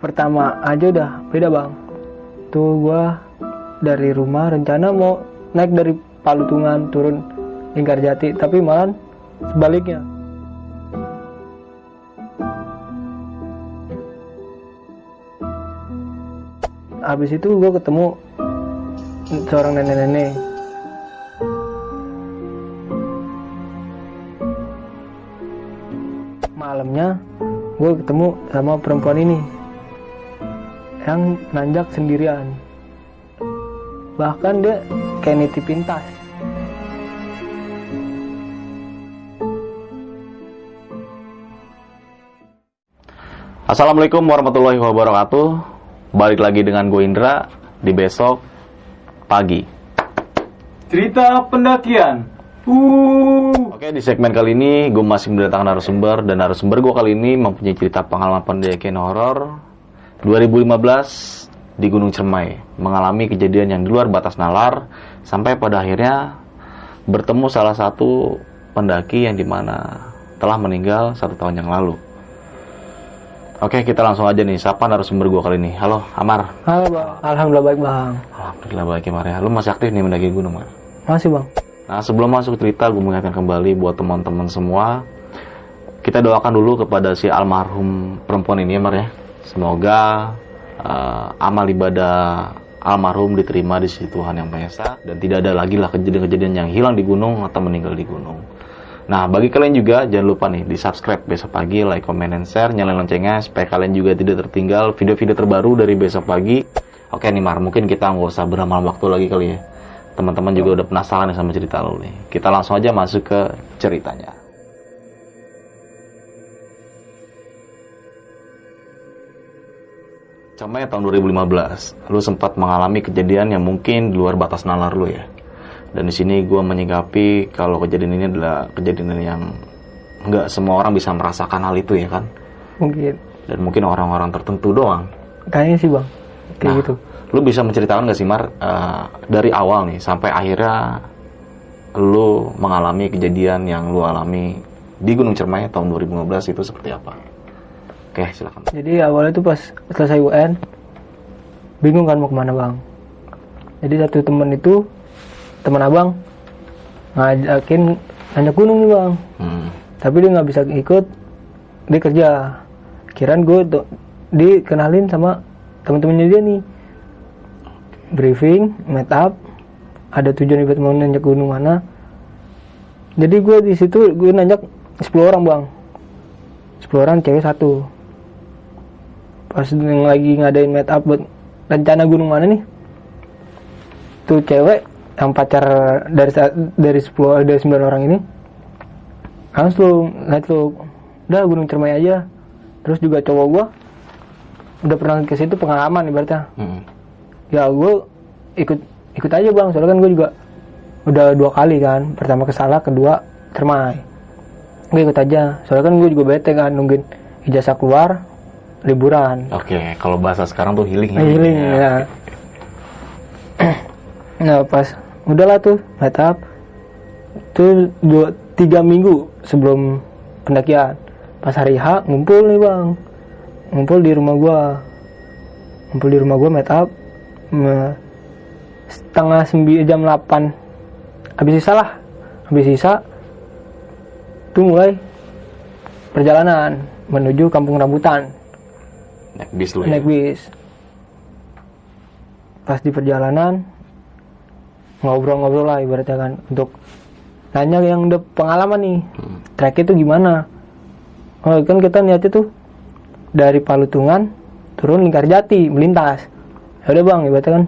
Pertama aja udah beda bang. Tuh gua dari rumah rencana mau naik dari Palutungan turun Lingkar Jati tapi malah sebaliknya. Habis itu gue ketemu seorang nenek-nenek. Malamnya gue ketemu sama perempuan ini yang nanjak sendirian bahkan dia kayak nitipin tas Assalamualaikum warahmatullahi wabarakatuh. Balik lagi dengan gue Indra di besok pagi. Cerita pendakian. Uh. Oke, di segmen kali ini gue masih mendatangkan narasumber dan narasumber gue kali ini mempunyai cerita pengalaman pendakian horor 2015 di Gunung Cermai mengalami kejadian yang di luar batas nalar sampai pada akhirnya bertemu salah satu pendaki yang di mana telah meninggal satu tahun yang lalu. Oke, kita langsung aja nih. Siapa narasumber gue kali ini? Halo, Amar. halo bang alhamdulillah baik bang Alhamdulillah baik ya, Mar ya. Lu masih aktif nih mendaki gunung, Mar? masih bang Nah, sebelum masuk cerita, gue mengingatkan kembali buat teman-teman semua. Kita doakan dulu kepada si almarhum perempuan ini ya, Mar ya. Semoga eh, amal ibadah almarhum diterima di sisi Tuhan Yang Maha Esa dan tidak ada lagi lah kejadian-kejadian yang hilang di gunung atau meninggal di gunung. Nah, bagi kalian juga jangan lupa nih di subscribe besok pagi, like, comment, and share, nyalain loncengnya supaya kalian juga tidak tertinggal video-video terbaru dari besok pagi. Oke nih Mar, mungkin kita nggak usah beramal waktu lagi kali ya. Teman-teman juga udah penasaran sama cerita lo nih. Kita langsung aja masuk ke ceritanya. Camai tahun 2015, lu sempat mengalami kejadian yang mungkin di luar batas nalar lu ya. Dan di sini gue menyikapi kalau kejadian ini adalah kejadian yang nggak semua orang bisa merasakan hal itu ya kan. mungkin Dan mungkin orang-orang tertentu doang. kayaknya sih bang kayak Nah, gitu Lu bisa menceritakan gak sih Mar eh, dari awal nih sampai akhirnya lu mengalami kejadian yang lu alami di Gunung Cermai tahun 2015 itu seperti apa? Oke, silakan. jadi awalnya tuh pas selesai UN bingung kan mau ke mana bang. Jadi satu temen itu teman abang ngajakin nanjak gunung nih bang. Hmm. tapi dia nggak bisa ikut dia kerja. Kirain gue tuh dikenalin sama teman-temannya dia nih. Briefing meet up ada tujuan buat mau nanjak gunung mana. Jadi gue di situ gue nanjak 10 orang bang. 10 orang cewek satu pas yang lagi ngadain meet up buat rencana gunung mana nih? Tuh cewek yang pacar dari dari 10 dari 9 orang ini langsung lihat lu udah gunung cermai aja. Terus juga cowok gua udah pernah ke situ pengalaman ibaratnya. Hmm. ya gua ikut ikut aja bang. Soalnya kan gua juga udah dua kali kan pertama ke Salak kedua cermai. Gue ikut aja. Soalnya kan gue juga bete kan nungguin ijazah keluar liburan. Oke, kalau bahasa sekarang tuh healing. healing ya. nah pas. Udahlah tuh meet up. Tuh dua tiga minggu sebelum pendakian. Pas hari H ngumpul nih bang. Ngumpul di rumah gua. Ngumpul di rumah gua meet up. Me- setengah sembilan jam 8 habis sisa lah. Habis sisa tuh mulai perjalanan menuju kampung rambutan Naik bis lu ya. naik bis. Pas di perjalanan ngobrol-ngobrol lah ibaratnya kan untuk nanya yang udah pengalaman nih. Hmm. trek itu gimana? Oh kan kita niatnya tuh dari Palutungan turun Lingkar Jati melintas. Ya udah bang ibaratnya kan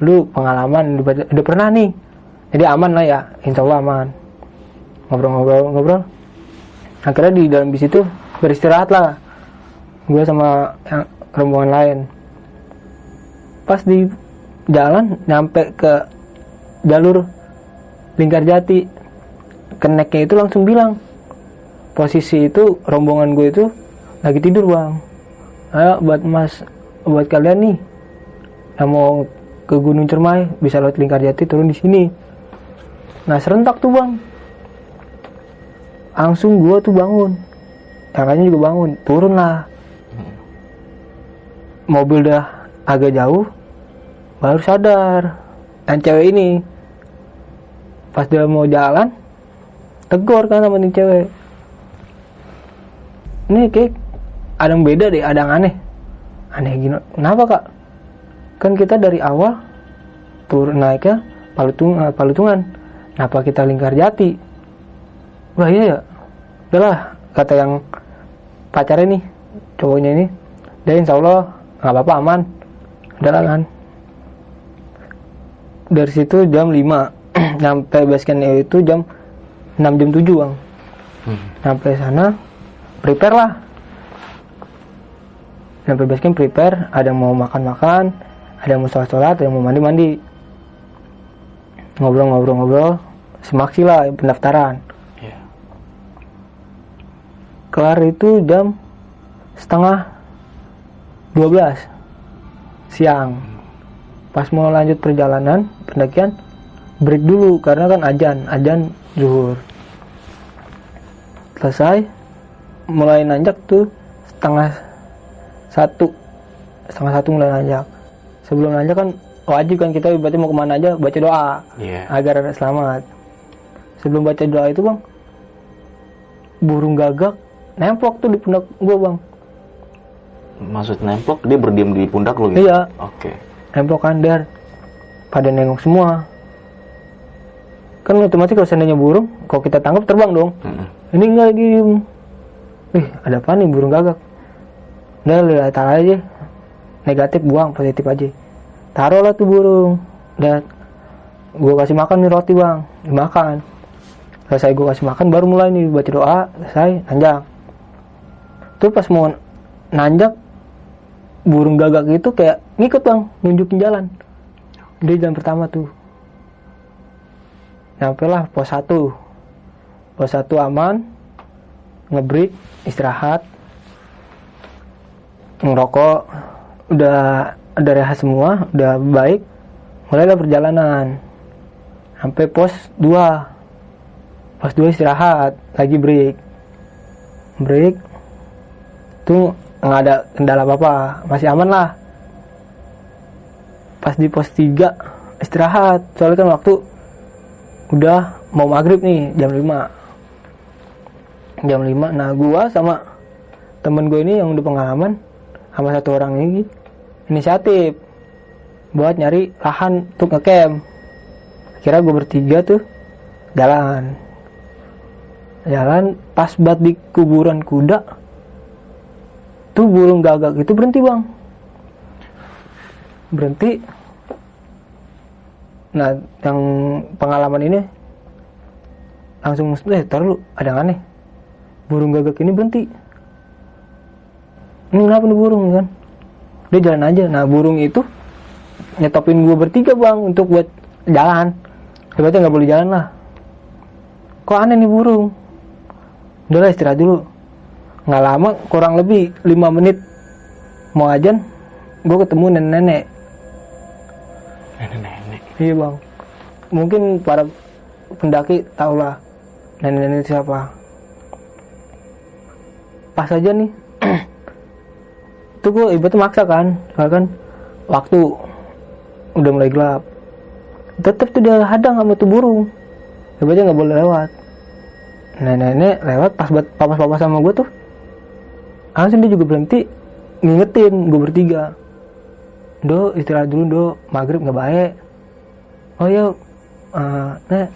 lu pengalaman udah, udah pernah nih. Jadi aman lah ya insya Allah aman. Ngobrol-ngobrol ngobrol. Akhirnya di dalam bis itu beristirahat lah gue sama yang rombongan lain. Pas di jalan nyampe ke jalur lingkar jati keneknya itu langsung bilang posisi itu rombongan gue itu lagi tidur bang. Ayo buat mas buat kalian nih yang mau ke Gunung Cermai bisa lewat lingkar jati turun di sini. Nah serentak tuh bang. Langsung gue tuh bangun. Lainnya juga bangun. Turun lah mobil udah agak jauh baru sadar. Dan cewek ini pas dia mau jalan tegur kan sama nih cewek. Ini kayak ada yang beda deh ada yang aneh. Aneh gini kenapa kak? Kan kita dari awal turun naiknya palutung eh, palutungan. Kenapa kita lingkar jati? Wah iya ya. Udahlah kata yang pacarnya nih cowoknya ini. Dia insya Allah nggak apa-apa aman. Udahlah kan dari situ jam 5 sampai basecampnya itu jam 6 jam 7 bang. Hmm. sampai sana prepare lah. Sampai basecamp prepare. Ada yang mau makan-makan ada yang mau sholat-sholat ada yang mau mandi-mandi. Ngobrol-ngobrol-ngobrol. Semaksi lah pendaftaran. Iya. kelar itu jam setengah 12 siang. Pas mau lanjut perjalanan pendakian break dulu karena kan ajan ajan zuhur. Selesai mulai nanjak tuh setengah satu. Setengah satu mulai nanjak. Sebelum nanjak kan wajib kan kita berarti mau ke mana aja baca doa Iya. agar selamat. Sebelum baca doa itu bang burung gagak nemplok tuh di pundak gua bang Maksud nemplok dia berdiam di pundak lu gitu? iya. Oke. nemplok kandar pada nengok semua. Kan otomatis kalau seandainya burung kalau kita tangkap terbang dong. Mm-mm. ini enggak diem Ih, ada apa nih burung gagak? Udah lihat aja. Negatif buang positif aja. Taruhlah tuh burung. Dan gua kasih makan nih roti bang. Dimakan. Selesai gua kasih makan baru mulai nih baca doa. Selesai nanjak. Tuh pas mau nanjak burung gagak itu kayak ngikut bang nunjukin jalan. Dia jalan pertama tuh. Nyampe lah pos 1 pos 1 aman ngebreak istirahat ngerokok. Udah udah rehat semua udah baik mulailah perjalanan. Sampai pos 2 pos 2 istirahat lagi break. Break tuh nggak ada kendala apa apa masih aman lah. Pas di pos 3 istirahat. Soalnya kan waktu udah mau maghrib nih jam 5 jam 5 nah gua sama temen gue ini yang udah pengalaman sama satu orang ini inisiatif buat nyari lahan untuk ngecamp. Kira gue bertiga tuh jalan. Jalan pas bat di kuburan kuda tuh burung gagak itu berhenti bang. Berhenti. Nah yang pengalaman ini langsung eh taruh lu ada aneh. Burung gagak ini berhenti. Ini kenapa nih burung kan? Dia jalan aja. Nah burung itu nyetopin gua bertiga bang untuk buat jalan. Hebatnya nggak boleh jalan lah. Kok aneh nih burung? Udah lah istirahat dulu nggak lama kurang lebih 5 menit. Mau ajan gue ketemu nenek-nenek. Nenek-nenek. iya bang. Mungkin para pendaki tau lah nenek-nenek siapa. Pas aja nih. Itu gue ibaratnya maksa kan soalnya kan waktu udah mulai gelap. Tetep tuh dia hadang sama tuh burung. Ibaratnya nggak boleh lewat. Nenek-nenek lewat pas buat papas-papas sama gue tuh langsung dia juga berhenti ngingetin gue bertiga. Do istirahat dulu do. Maghrib nggak baik. Oh ya eh, nek.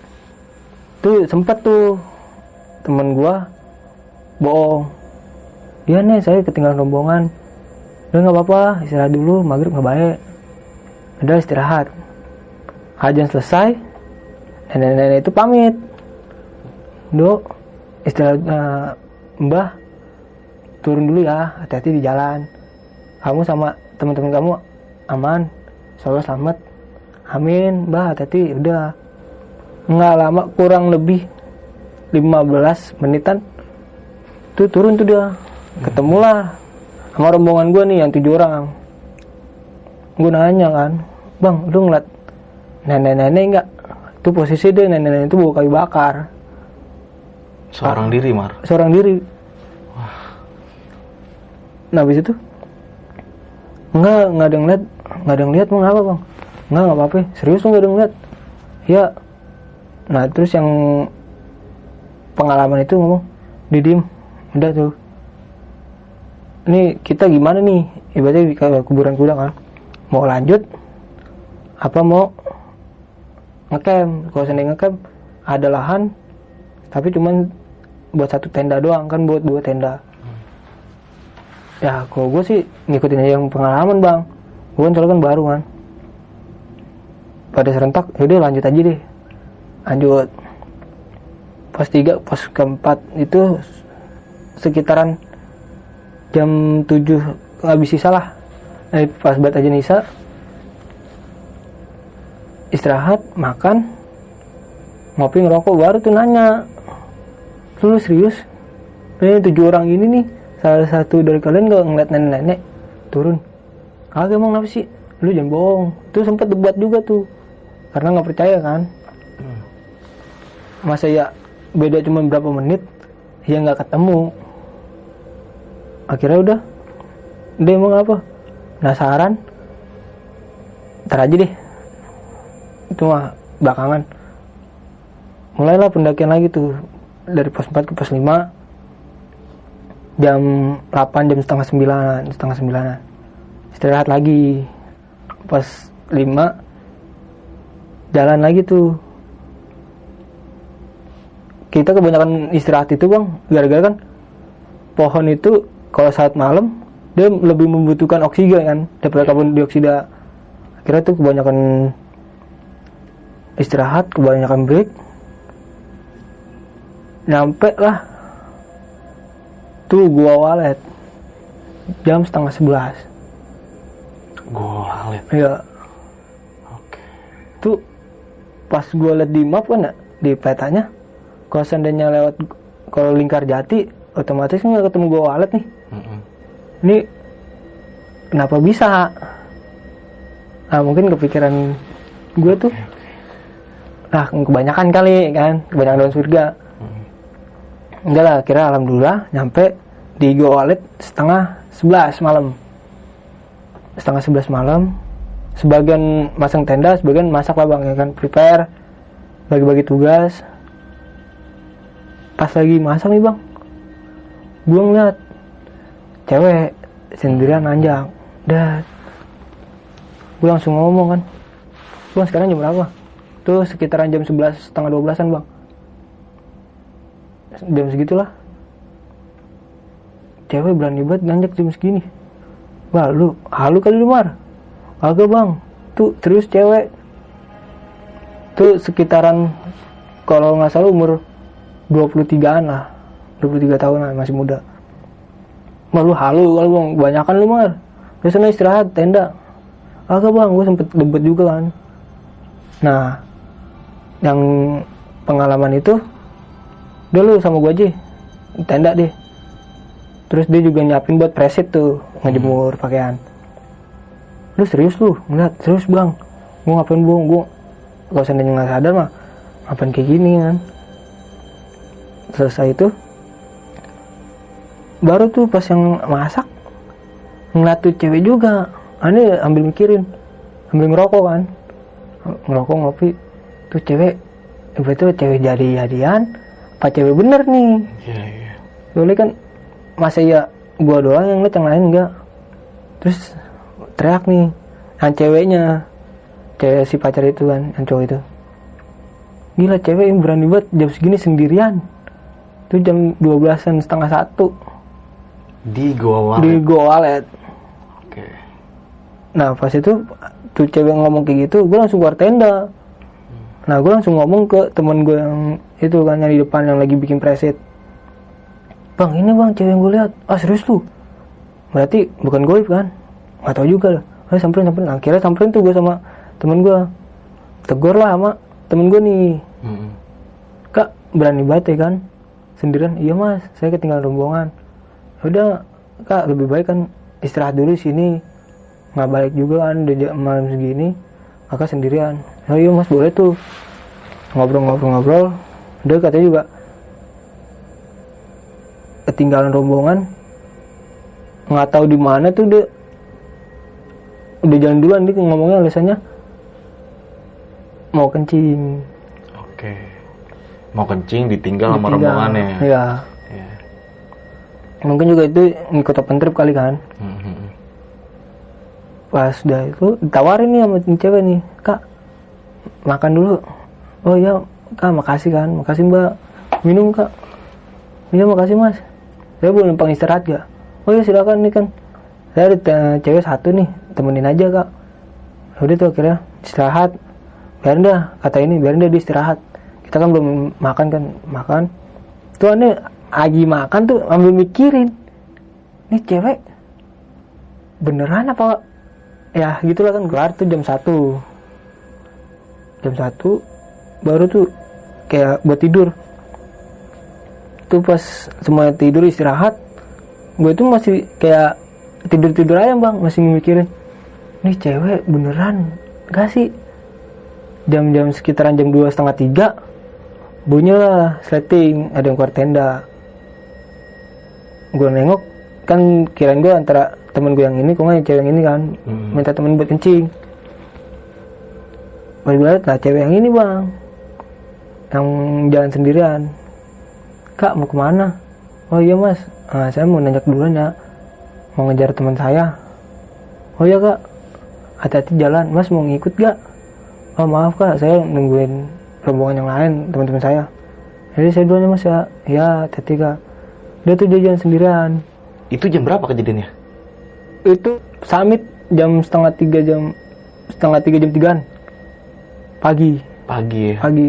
Tuh sempet tuh temen gua bohong. Iya nih saya ketinggalan rombongan. Udah nggak apa-apa istirahat dulu maghrib nggak baik. Udah istirahat. Kajian selesai nenek-nenek itu pamit. Do istirahat eh, mbah turun dulu ya hati-hati di jalan. Kamu sama teman-teman kamu aman selalu selamat. Amin. Mbak hati-hati udah. Nggak lama kurang lebih 15 menitan tuh turun tuh dia. Ketemulah sama rombongan gue nih yang tujuh orang gue nanya kan bang lu ngeliat nenek-nenek nggak? Itu posisi deh nenek-nenek itu bawa kayu bakar. Seorang diri, Mar. seorang diri nah habis itu? Nggak nggak ada ngeliat nggak ada ngeliat bang. Apa bang? Nggak nggak apa-apa. Serius lu nggak ada ngeliat ya nah terus yang pengalaman itu ngomong didim udah tuh. Ini kita gimana nih? Ibaratnya di kuburan kuda kan. Mau lanjut? Apa mau ngecamp? Kalau seandainya ngecamp ada lahan tapi cuman buat satu tenda doang kan buat dua tenda ya kalau gue sih ngikutin aja yang pengalaman bang. Gue kan kan baru kan. Pada serentak yaudah lanjut aja deh. Lanjut. Pos tiga pos keempat itu sekitaran jam 7 habis sisa lah. Nah, pas buat aja Nisa istirahat makan ngopi ngerokok baru tuh nanya. Lu serius? Ini tujuh orang ini nih salah satu dari kalian gak ngeliat nenek-nenek turun. Kagak emang kenapa sih? Lu jangan bohong. Tuh sempet debat juga tuh karena nggak percaya kan. Masa ya beda cuma berapa menit ya nggak ketemu. Akhirnya udah dia emang apa penasaran. Ntar aja deh. Itu mah belakangan. Mulailah pendakian lagi tuh dari pos 4 ke pos 5 jam 8 jam setengah 9 setengah 9 istirahat lagi. Pas 5 jalan lagi tuh. Kita kebanyakan istirahat itu bang gara-gara kan pohon itu kalau saat malam dia lebih membutuhkan oksigen kan daripada karbon dioksida. Akhirnya tuh kebanyakan istirahat kebanyakan break. Nyampe lah tuh gua walet. Jam setengah sebelas. Gua lihat. ya Oke. tuh pas gua liat di map kan di petanya kalau seandainya lewat kalau lingkar jati otomatis nggak ketemu gua walet nih. Mm-mm. ini kenapa bisa? Nah mungkin kepikiran gue tuh. Nah kebanyakan kali kan? Kebanyakan daun surga enggak lah kira alhamdulillah nyampe di Go Wallet setengah 11 malam. Setengah 11 malam sebagian masang tenda sebagian masak lah bang ya kan? Prepare bagi-bagi tugas. Pas lagi masak nih bang gue ngeliat cewek sendirian nanjak. Dan gue langsung ngomong kan bang sekarang jam berapa? Tuh sekitaran jam 11 setengah 12an bang jam segitulah. Cewek berani banget nanjak jam segini. Wah lu halu kali lu mar? Agak bang. Tuh terus cewek. Tuh sekitaran kalau nggak salah umur 23an lah. 23 tahun lah masih muda. Mar lu halu kalau bang. Banyakan lu mar. Biasanya istirahat tenda. Agak bang. Gue sempet debat juga kan. Nah yang pengalaman itu udah lu sama gue aja. Tenda deh terus dia juga nyiapin buat preset tuh ngejemur pakaian. Lu serius lu? Ngeliat serius bang. Gue ngapain bang gue kalau seandainya nggak sadar mah. Ngapain kayak gini kan? Selesai itu baru tuh pas yang masak ngeliat tuh cewek juga. Aneh ambil mikirin ambil ngerokok kan? Ngerokok ngopi tuh cewek betul cewek jadi jadian apa cewek bener nih Iya, iya. Soalnya kan masa ya gua doang yang liat yang lain enggak. Terus teriak nih yang ceweknya. Cewek si pacar itu kan, yang cowok itu. Gila cewek yang berani banget jam segini sendirian. Itu jam 12-an setengah satu Di Gua di Walet. Go Walet. Oke. Nah pas itu tuh cewek ngomong kayak gitu, gue langsung keluar tenda. Nah gue langsung ngomong ke temen gue yang itu kan yang di depan yang lagi bikin preset. bang ini bang cewek yang gue lihat. Ah serius tuh berarti bukan goib kan? Nggak tahu juga lah. Ah, samperin samperin. Akhirnya samperin tuh gue sama temen gue tegur lah sama temen gue nih. Kak berani banget ya kan? Sendirian? Iya mas. Saya ketinggalan rombongan. Udah kak lebih baik kan istirahat dulu sini. Nggak balik juga kan udah malam segini. Kakak sendirian. Oh iya mas boleh tuh. Ngobrol-ngobrol-ngobrol udah katanya juga ketinggalan rombongan nggak tahu di mana tuh dia udah jalan duluan dia ngomongnya alasannya mau kencing Oke. Mau kencing ditinggal sama Ditinggal. rombongannya. Iya. Iya. Mungkin juga itu ngikut open trip kali kan. Mhm. Pas udah itu ditawarin nih sama cewek nih, kak makan dulu. Oh iya, kak makasih kan, makasih mbak. Minum kak. Iya makasih mas. Saya boleh numpang istirahat gak? Oh iya silakan nih kan. Saya ada te- cewek satu nih, temenin aja kak. Udah tuh akhirnya istirahat. Biarin dah, kata ini biarin dah dia istirahat. Kita kan belum makan kan, makan. Tuh aneh lagi makan tuh ambil mikirin. Nih cewek beneran apa ya gitulah kan kelar tuh jam 1 jam 1 baru tuh kayak buat tidur. Tuh pas semua tidur istirahat gue tuh masih kayak tidur tidur aja bang masih mikirin nih cewek beneran gak sih? Jam-jam sekitaran jam dua setengah tiga bunyi lah sleting ada yang keluar tenda. Gue nengok kan kirain gue antara temen gue yang ini kok nggak yang cewek yang ini kan Hmm. minta temen buat kencing. Pas gue liat lah cewek yang ini bang yang jalan sendirian. Kak mau ke mana? Oh iya mas. Ah, saya mau nanjak duluan ya. Mau ngejar teman saya? Oh iya kak. Hati-hati jalan. Mas mau ngikut gak oh maaf kak. Saya nungguin rombongan yang lain teman-teman saya. Jadi saya duluan ya mas ya. Ya hati-hati kak. Dia tuh dia jalan sendirian. Itu jam berapa kejadiannya? itu summit jam setengah tiga jam setengah tiga jam tigaan. Pagi. Pagi. Ya. pagi.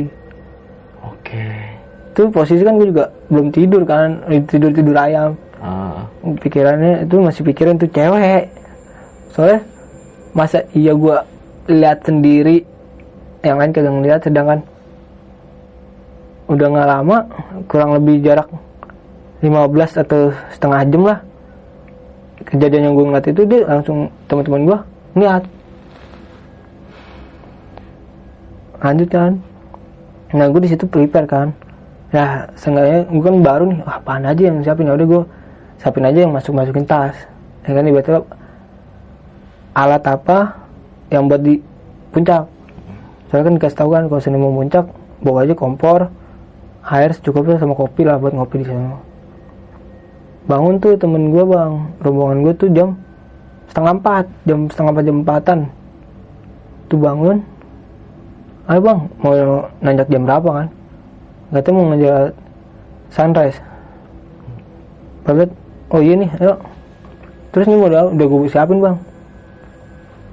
Itu posisi kan gue juga belum tidur kan tidur tidur ayam. Ah, pikirannya itu masih pikiran tuh cewek. Soalnya masa iya gue lihat sendiri yang lain kagak ngeliat sedangkan udah nggak lama kurang lebih jarak 15 atau setengah jam lah. Kejadian yang gue ngeliat itu dia langsung teman-teman gue ngeliat. Lanjut kan. Nah gue di situ prepare kan ya seenggaknya gue kan baru nih wah apaan aja yang siapin? Ya udah gue siapin aja yang masuk masukin tas. Ya kan tiba-tiba alat apa yang buat di puncak? Soalnya kan dikasih tahu kan kalau sini mau puncak bawa aja kompor air secukupnya sama kopi lah buat ngopi di sana. Bangun tuh temen gue bang. Rombongan gue tuh jam setengah empat jam setengah empat jam empatan. Tuh bangun. Ayo bang mau nanjak jam berapa kan katanya mau ngajak sunrise Babet, oh iya nih ayo terus nih modal udah gue siapin bang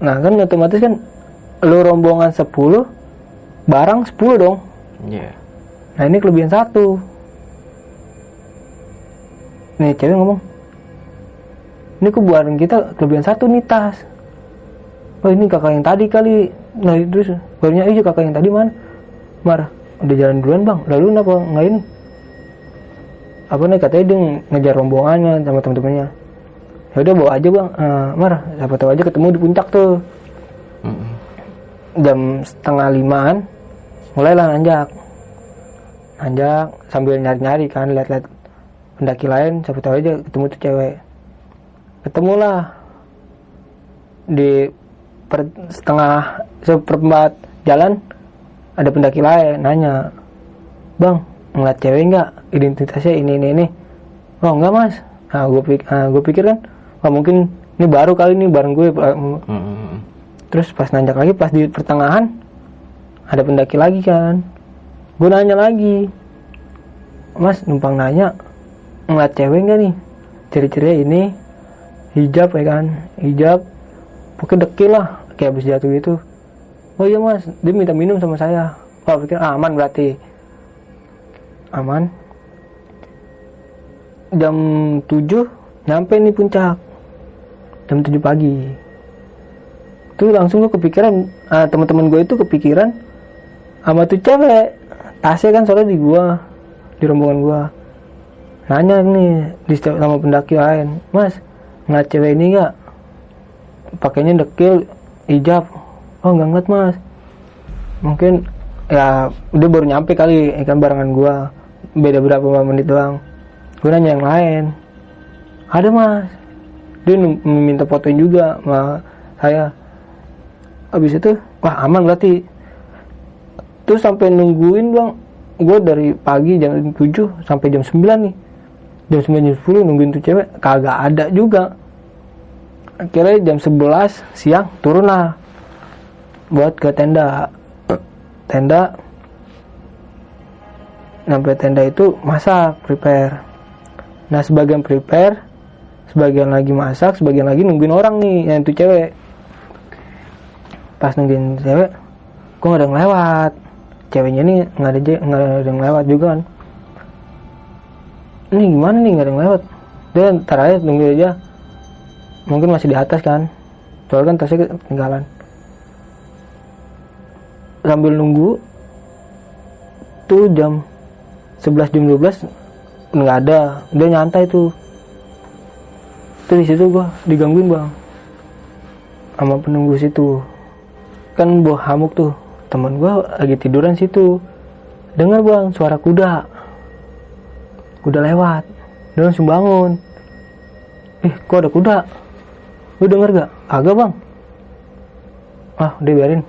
nah kan otomatis kan lu rombongan 10 barang 10 dong iya. Nah ini kelebihan satu. Nih cewek ngomong, ini kok bareng kita kelebihan satu nih tas. Oh ini kakak yang tadi kali. Nah terus barunya iya kakak yang tadi mana? Marah, udah jalan duluan bang. Lalu kenapa nggak ini? Apa nih katanya dia ngejar rombongannya sama teman-temannya. Ya udah bawa aja bang. Eh, Mar, siapa tahu aja ketemu di puncak tuh Mm-mm. jam setengah limaan mulailah nanjak nanjak sambil nyari-nyari kan lihat-lihat pendaki lain siapa tahu aja ketemu tuh cewek ketemulah di per, setengah seperempat jalan ada pendaki lain nanya bang ngeliat cewek nggak identitasnya ini ini ini oh enggak mas nah gue pikir, gue pikir kan wah mungkin ini baru kali ini bareng gue Mm-mm. Terus pas nanjak lagi, pas di pertengahan ada pendaki lagi kan. Gue nanya lagi, Mas numpang nanya ngeliat cewek nggak nih? Ciri-cirinya ini hijab ya kan, hijab, pokoknya dekil lah, kayak habis jatuh gitu. Oh iya mas, dia minta minum sama saya. Oh pikir ah, aman berarti, aman. jam 7 nyampe nih puncak. Jam 7 pagi. Tuh langsung gue kepikiran ah, teman-teman gue itu kepikiran sama tuh cewek. Tasnya kan soalnya di gua di rombongan gua. Nanya nih di setiap sama pendaki lain mas ngeliat cewek ini nggak? Pakainya dekil hijab oh nggak ngeliat mas. Mungkin ya dia baru nyampe kali ikan barengan gua. Beda berapa menit doang. Gue nanya yang lain. Ada mas. Dia meminta fotoin juga sama saya. Habis itu wah aman berarti. Terus sampai nungguin bang gue dari pagi jam 7 sampai jam 9 nih. Jam 9 jam 10 nungguin tuh cewek. Kagak ada juga. Akhirnya jam 11 siang turun lah buat ke tenda. Tenda. Sampai tenda itu masak prepare. Nah sebagian prepare sebagian lagi masak sebagian lagi nungguin orang nih yang itu cewek. Pas nungguin cewek kok nggak ada yang lewat? Ceweknya ini nggak ada nggak ada yang lewat juga kan. Ini gimana nih nggak ada yang lewat? Dia ntar aja aja. Mungkin masih di atas kan. Soalnya kan tasnya ketinggalan sambil nunggu tuh jam 11 jam 12 nggak ada. Dia nyantai tuh. Tuh di situ gua digangguin bang. Sama penunggu situ. Kan buah hamuk tuh. Teman gua lagi tiduran situ. Dengar bang suara kuda. Kuda lewat. Dia langsung bangun. Eh kok ada kuda? Lu denger gak? Agak bang. Ah udah biarin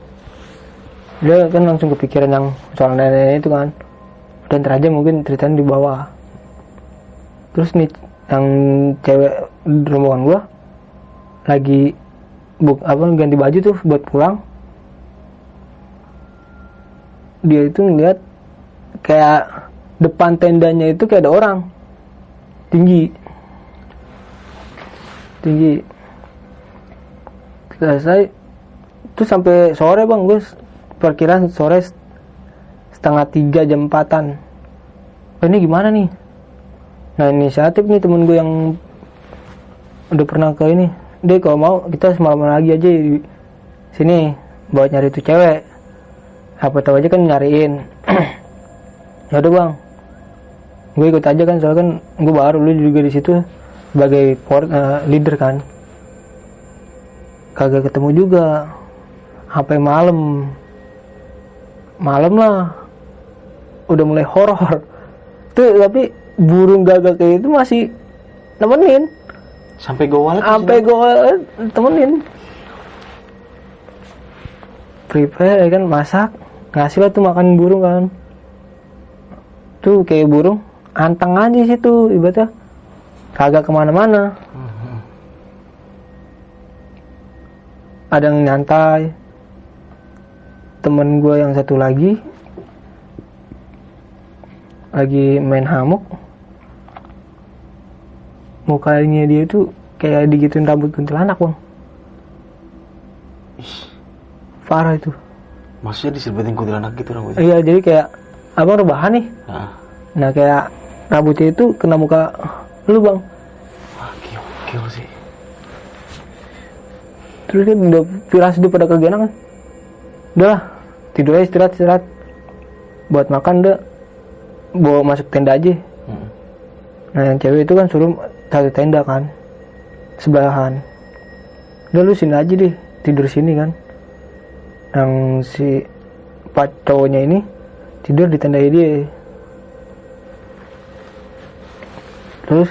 dia kan langsung kepikiran yang soal nenek itu kan. Dan teraja mungkin ceritanya di bawah. Terus nih yang cewek rombongan gua lagi buk apa ganti baju tuh buat pulang. Dia itu ngeliat kayak depan tendanya itu kayak ada orang. Tinggi. Tinggi. Selesai. Itu sampai sore bang gue perkiraan sore setengah tiga jam oh, ini gimana nih? Nah inisiatif nih temen gue yang udah pernah ke ini. Dia kalau mau kita semalaman lagi aja di sini buat nyari tuh cewek. Apa tahu aja kan nyariin. Ya udah bang. Gue ikut aja kan soalnya kan gue baru lu juga di situ sebagai por- eh, leader kan. Kagak ketemu juga. Sampai malam malam lah. Udah mulai horor. Tuh tapi burung gagak kayak itu masih nemenin. Sampai gue walet. sampai gue temenin. Prepare ya kan? Masak. Ngasih lah tuh makan burung kan. Tuh kayak burung anteng aja situ ibaratnya. Kagak ke mana-mana. Ada yang nyantai temen gue yang satu lagi lagi main hamuk. Mukanya dia tuh kayak digituin rambut kuntilanak bang. Parah itu. Maksudnya diselimutin kuntilanak gitu rambutnya. iya jadi kayak abang rebahan nih? Nah, nah kayak rambutnya itu kena muka lu bang. Wah gil, gil sih. terus kan udah piras dia pada kegenan kan? Udah lah tidur aja istirahat istirahat. Buat makan udah bawa masuk tenda aja. Hmm. nah yang cewek itu kan suruh satu tenda kan sebelahan. Udah lu sini aja deh tidur sini kan. Yang si pak cowoknya ini tidur di tenda dia. Terus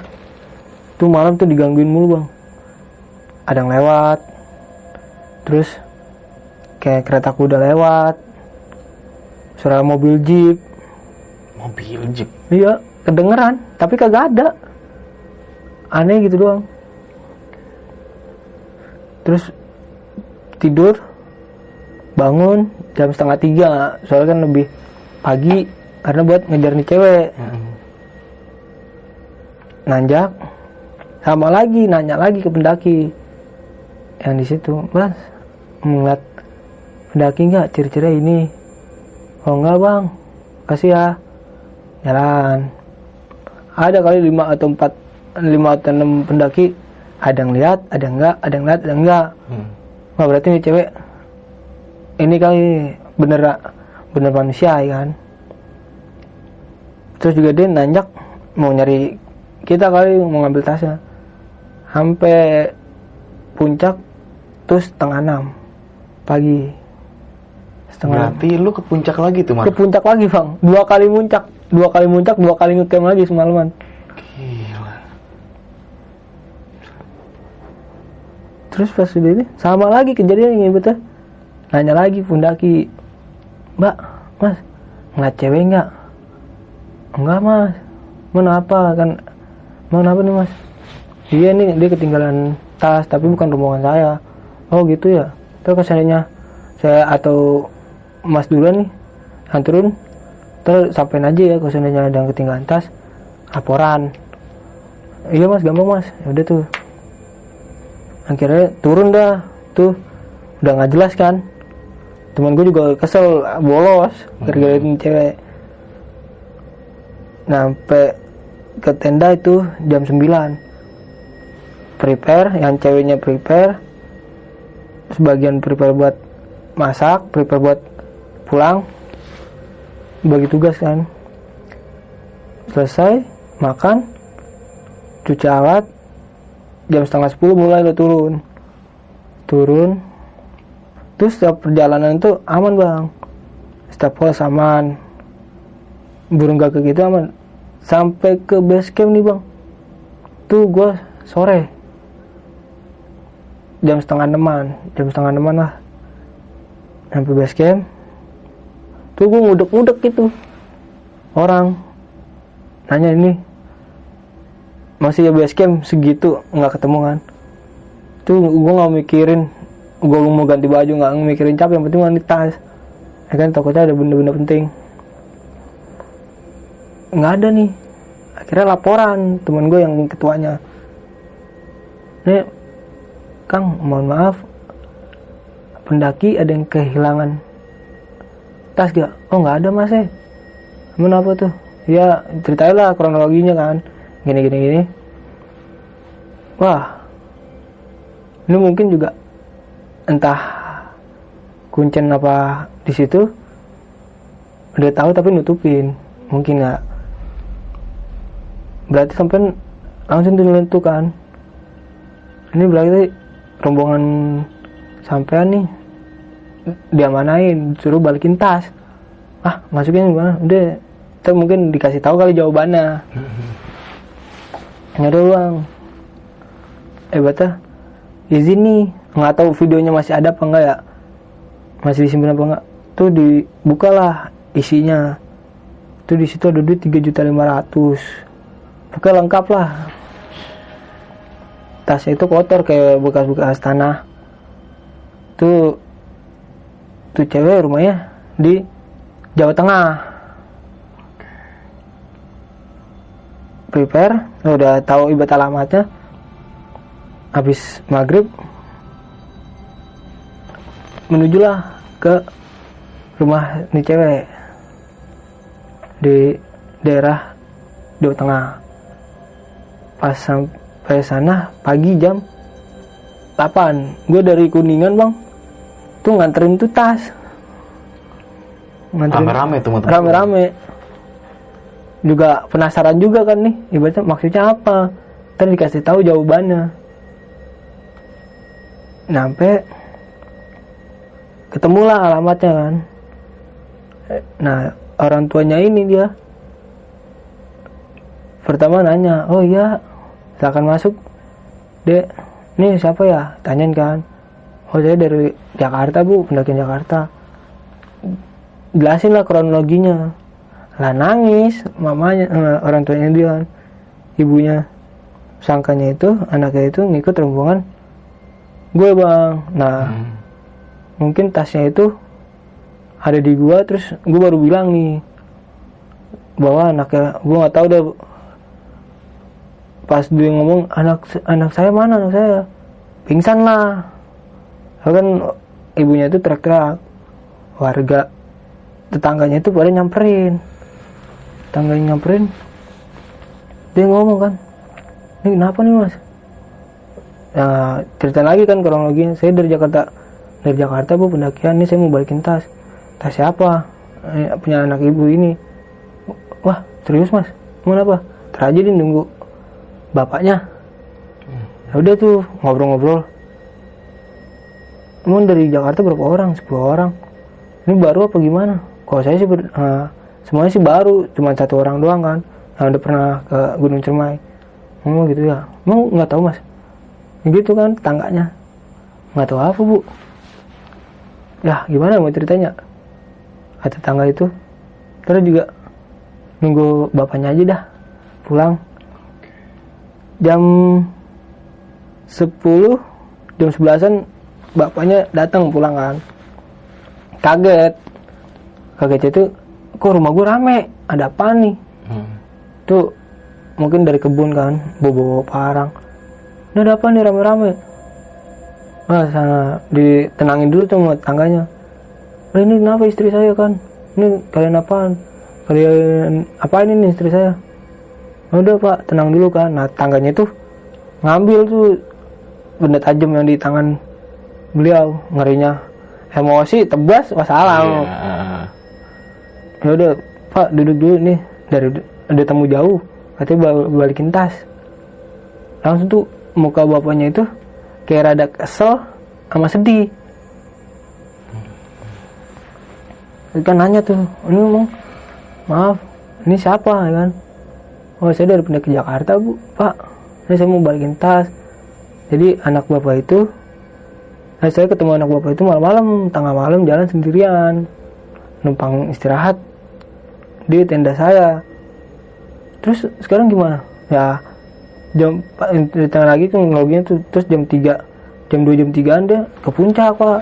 tuh malam tuh digangguin mulu bang. Ada yang lewat. Terus kayak kereta kuda lewat suara mobil jeep Mobil jeep. Iya, kedengeran, tapi kagak ada. Aneh gitu doang. Terus tidur, bangun jam setengah tiga, soalnya kan lebih pagi karena buat ngejar nih cewek. Hmm. Nanjak, sama lagi nanya lagi ke pendaki yang di situ, mas ngeliat pendaki nggak ciri-ciri ini? Oh enggak bang, kasih ya jalan ada kali lima atau empat lima atau enam pendaki ada yang lihat ada yang enggak ada yang lihat ada yang enggak Hmm. Wah berarti nih cewek ini kali bener bener manusia ya kan. Terus juga dia nanjak mau nyari kita kali mau ngambil tasnya. Sampai puncak terus setengah enam pagi. Setengah. Berarti lu ke puncak lagi tuh, Mar. Ke puncak lagi bang, dua kali muncak, dua kali muncak, dua kali ngecamp lagi semalaman. Gila. Terus pas udah ini sama lagi kejadian ini betul. Nanya lagi pendaki, Mbak, Mas, ngeliat cewek nggak? Enggak Mas. Mana apa kan? Mana apa nih Mas? Iya nih dia ketinggalan tas tapi bukan rombongan saya. Oh gitu ya. Terus kesannya saya atau Mas duluan nih yang turun terus sampein aja ya kalau seandainya ada yang ketinggalan tas laporan. Iya mas gampang mas. Ya udah tuh. Akhirnya turun dah tuh. Udah nggak jelas kan? Teman gue juga kesel bolos gara-gara ini cewek. Sampai ke tenda itu jam 9 prepare yang ceweknya prepare. Sebagian prepare buat masak prepare buat pulang bagi tugas kan. Selesai makan cuci alat jam setengah sepuluh mulai udah turun. Turun. Terus setiap perjalanan itu aman bang. Setiap pos aman burung gagak gitu aman. Sampai ke base camp nih bang. Tuh gua sore. Jam setengah enaman. Jam setengah enaman lah. Sampai base camp tuh gue ngudek-ngudek gitu. Orang nanya ini masih ya base camp? Segitu nggak ketemu kan. Tuh gue nggak mikirin gue mau ganti baju nggak mikirin capek yang penting mandi tas. Ya kan takutnya ada benda-benda penting. Nggak ada nih. Akhirnya laporan teman gue yang ketuanya. Nih kang mohon maaf. Pendaki ada yang kehilangan tas gak? Oh nggak ada mas eh. Emang apa tuh? Ya ceritain lah kronologinya kan. Gini gini gini. Wah, ini mungkin juga entah kuncen apa di situ udah tahu tapi nutupin mungkin nggak berarti sampai langsung ditentukan ini berarti rombongan sampean nih dia manain suruh balikin tas. Ah masukin gimana? Udah kita mungkin dikasih tahu kali jawabannya. Nggak ada uang. Eh bata izin nih. Nggak tahu videonya masih ada apa enggak ya? Masih disimpan apa enggak tuh dibukalah isinya. Tuh di situ ada duit tiga juta lima ratus. Pokoknya lengkap lah. Tasnya itu kotor kayak bekas-bekas tanah. Tuh tuh cewek rumahnya di Jawa Tengah. Prepare udah tahu ibarat alamatnya. Habis maghrib menujulah ke rumah nih cewek di daerah Jawa Tengah. Pas sampai sana pagi jam 8 gue dari Kuningan bang tuh nganterin tuh tas. Nganterin Rame-rame tuh rame-rame. Juga penasaran juga kan nih ibaratnya maksudnya apa? Ntar dikasih tahu jawabannya. Nyampe ketemulah alamatnya kan. Nah orang tuanya ini dia. Pertama nanya oh iya silakan masuk. Dek ini siapa ya? Tanyain kan oh saya dari Jakarta bu pendakian Jakarta. Jelasin lah kronologinya. Lah nangis mamanya eh, orang tuanya dia kan. Ibunya. Sangkanya itu anaknya itu ngikut rombongan gue bang. Nah Hmm. mungkin tasnya itu ada di gua terus gue baru bilang nih bahwa anaknya gue nggak tahu deh pas dia ngomong anak anak saya mana? Anak saya pingsan lah kan ibunya itu teriak-teriak. Warga tetangganya itu pada nyamperin. Tetangganya nyamperin. Dia ngomong kan ini kenapa nih mas? Ya cerita lagi kan kronologinya. Saya dari Jakarta dari Jakarta bu pendakian. Ini saya mau balikin tas. Tas siapa? Eh, punya anak ibu ini. Wah serius mas? Mau apa terjadi nunggu bapaknya. Ya udah tuh ngobrol-ngobrol emang dari Jakarta berapa orang? 10 orang. Ini baru apa gimana? Kalau saya sih ber- eh, semuanya sih baru cuma satu orang doang kan yang udah pernah ke Gunung Cermai. Oh gitu ya? Emang nggak tahu mas? Gitu kan tangganya. Nggak tahu apa bu. Ya gimana mau ceritanya? Kata tangga itu. Terus juga nunggu bapaknya aja dah pulang. Jam 10 jam 11an bapaknya datang pulang kan. Kaget. Kaget itu kok rumah gue rame? Ada apa nih? Hmm. tuh mungkin dari kebun kan bobo parang ini ada apa nih rame-rame? Ah sana ditenangin dulu tuh sama tangganya "Lah, ini kenapa istri saya kan? Ini kalian apaan? Kalian apa ini nih istri saya? "Oh, udah pak tenang dulu kan. Nah tangganya tuh ngambil tuh benda tajam yang di tangan beliau ngerinya. Emosi tebas wassalam. Iya. ya udah pak duduk dulu nih. Dari ada tamu jauh. Katanya bal- balikin tas. Langsung tuh muka bapaknya itu kayak rada kesel sama sedih. Kan nanya tuh ini emang maaf ini siapa? Ya kan. Oh saya dari pindah ke Jakarta bu pak. Ini saya mau balikin tas. Jadi anak bapak itu nah, saya ketemu anak bapak itu malam-malam tengah malam jalan sendirian. Numpang istirahat. Di tenda saya. Terus sekarang gimana? Ya jam cerita lagi kronologinya tuh terus jam 3 jam 2 jam 3 dia ke puncak pak.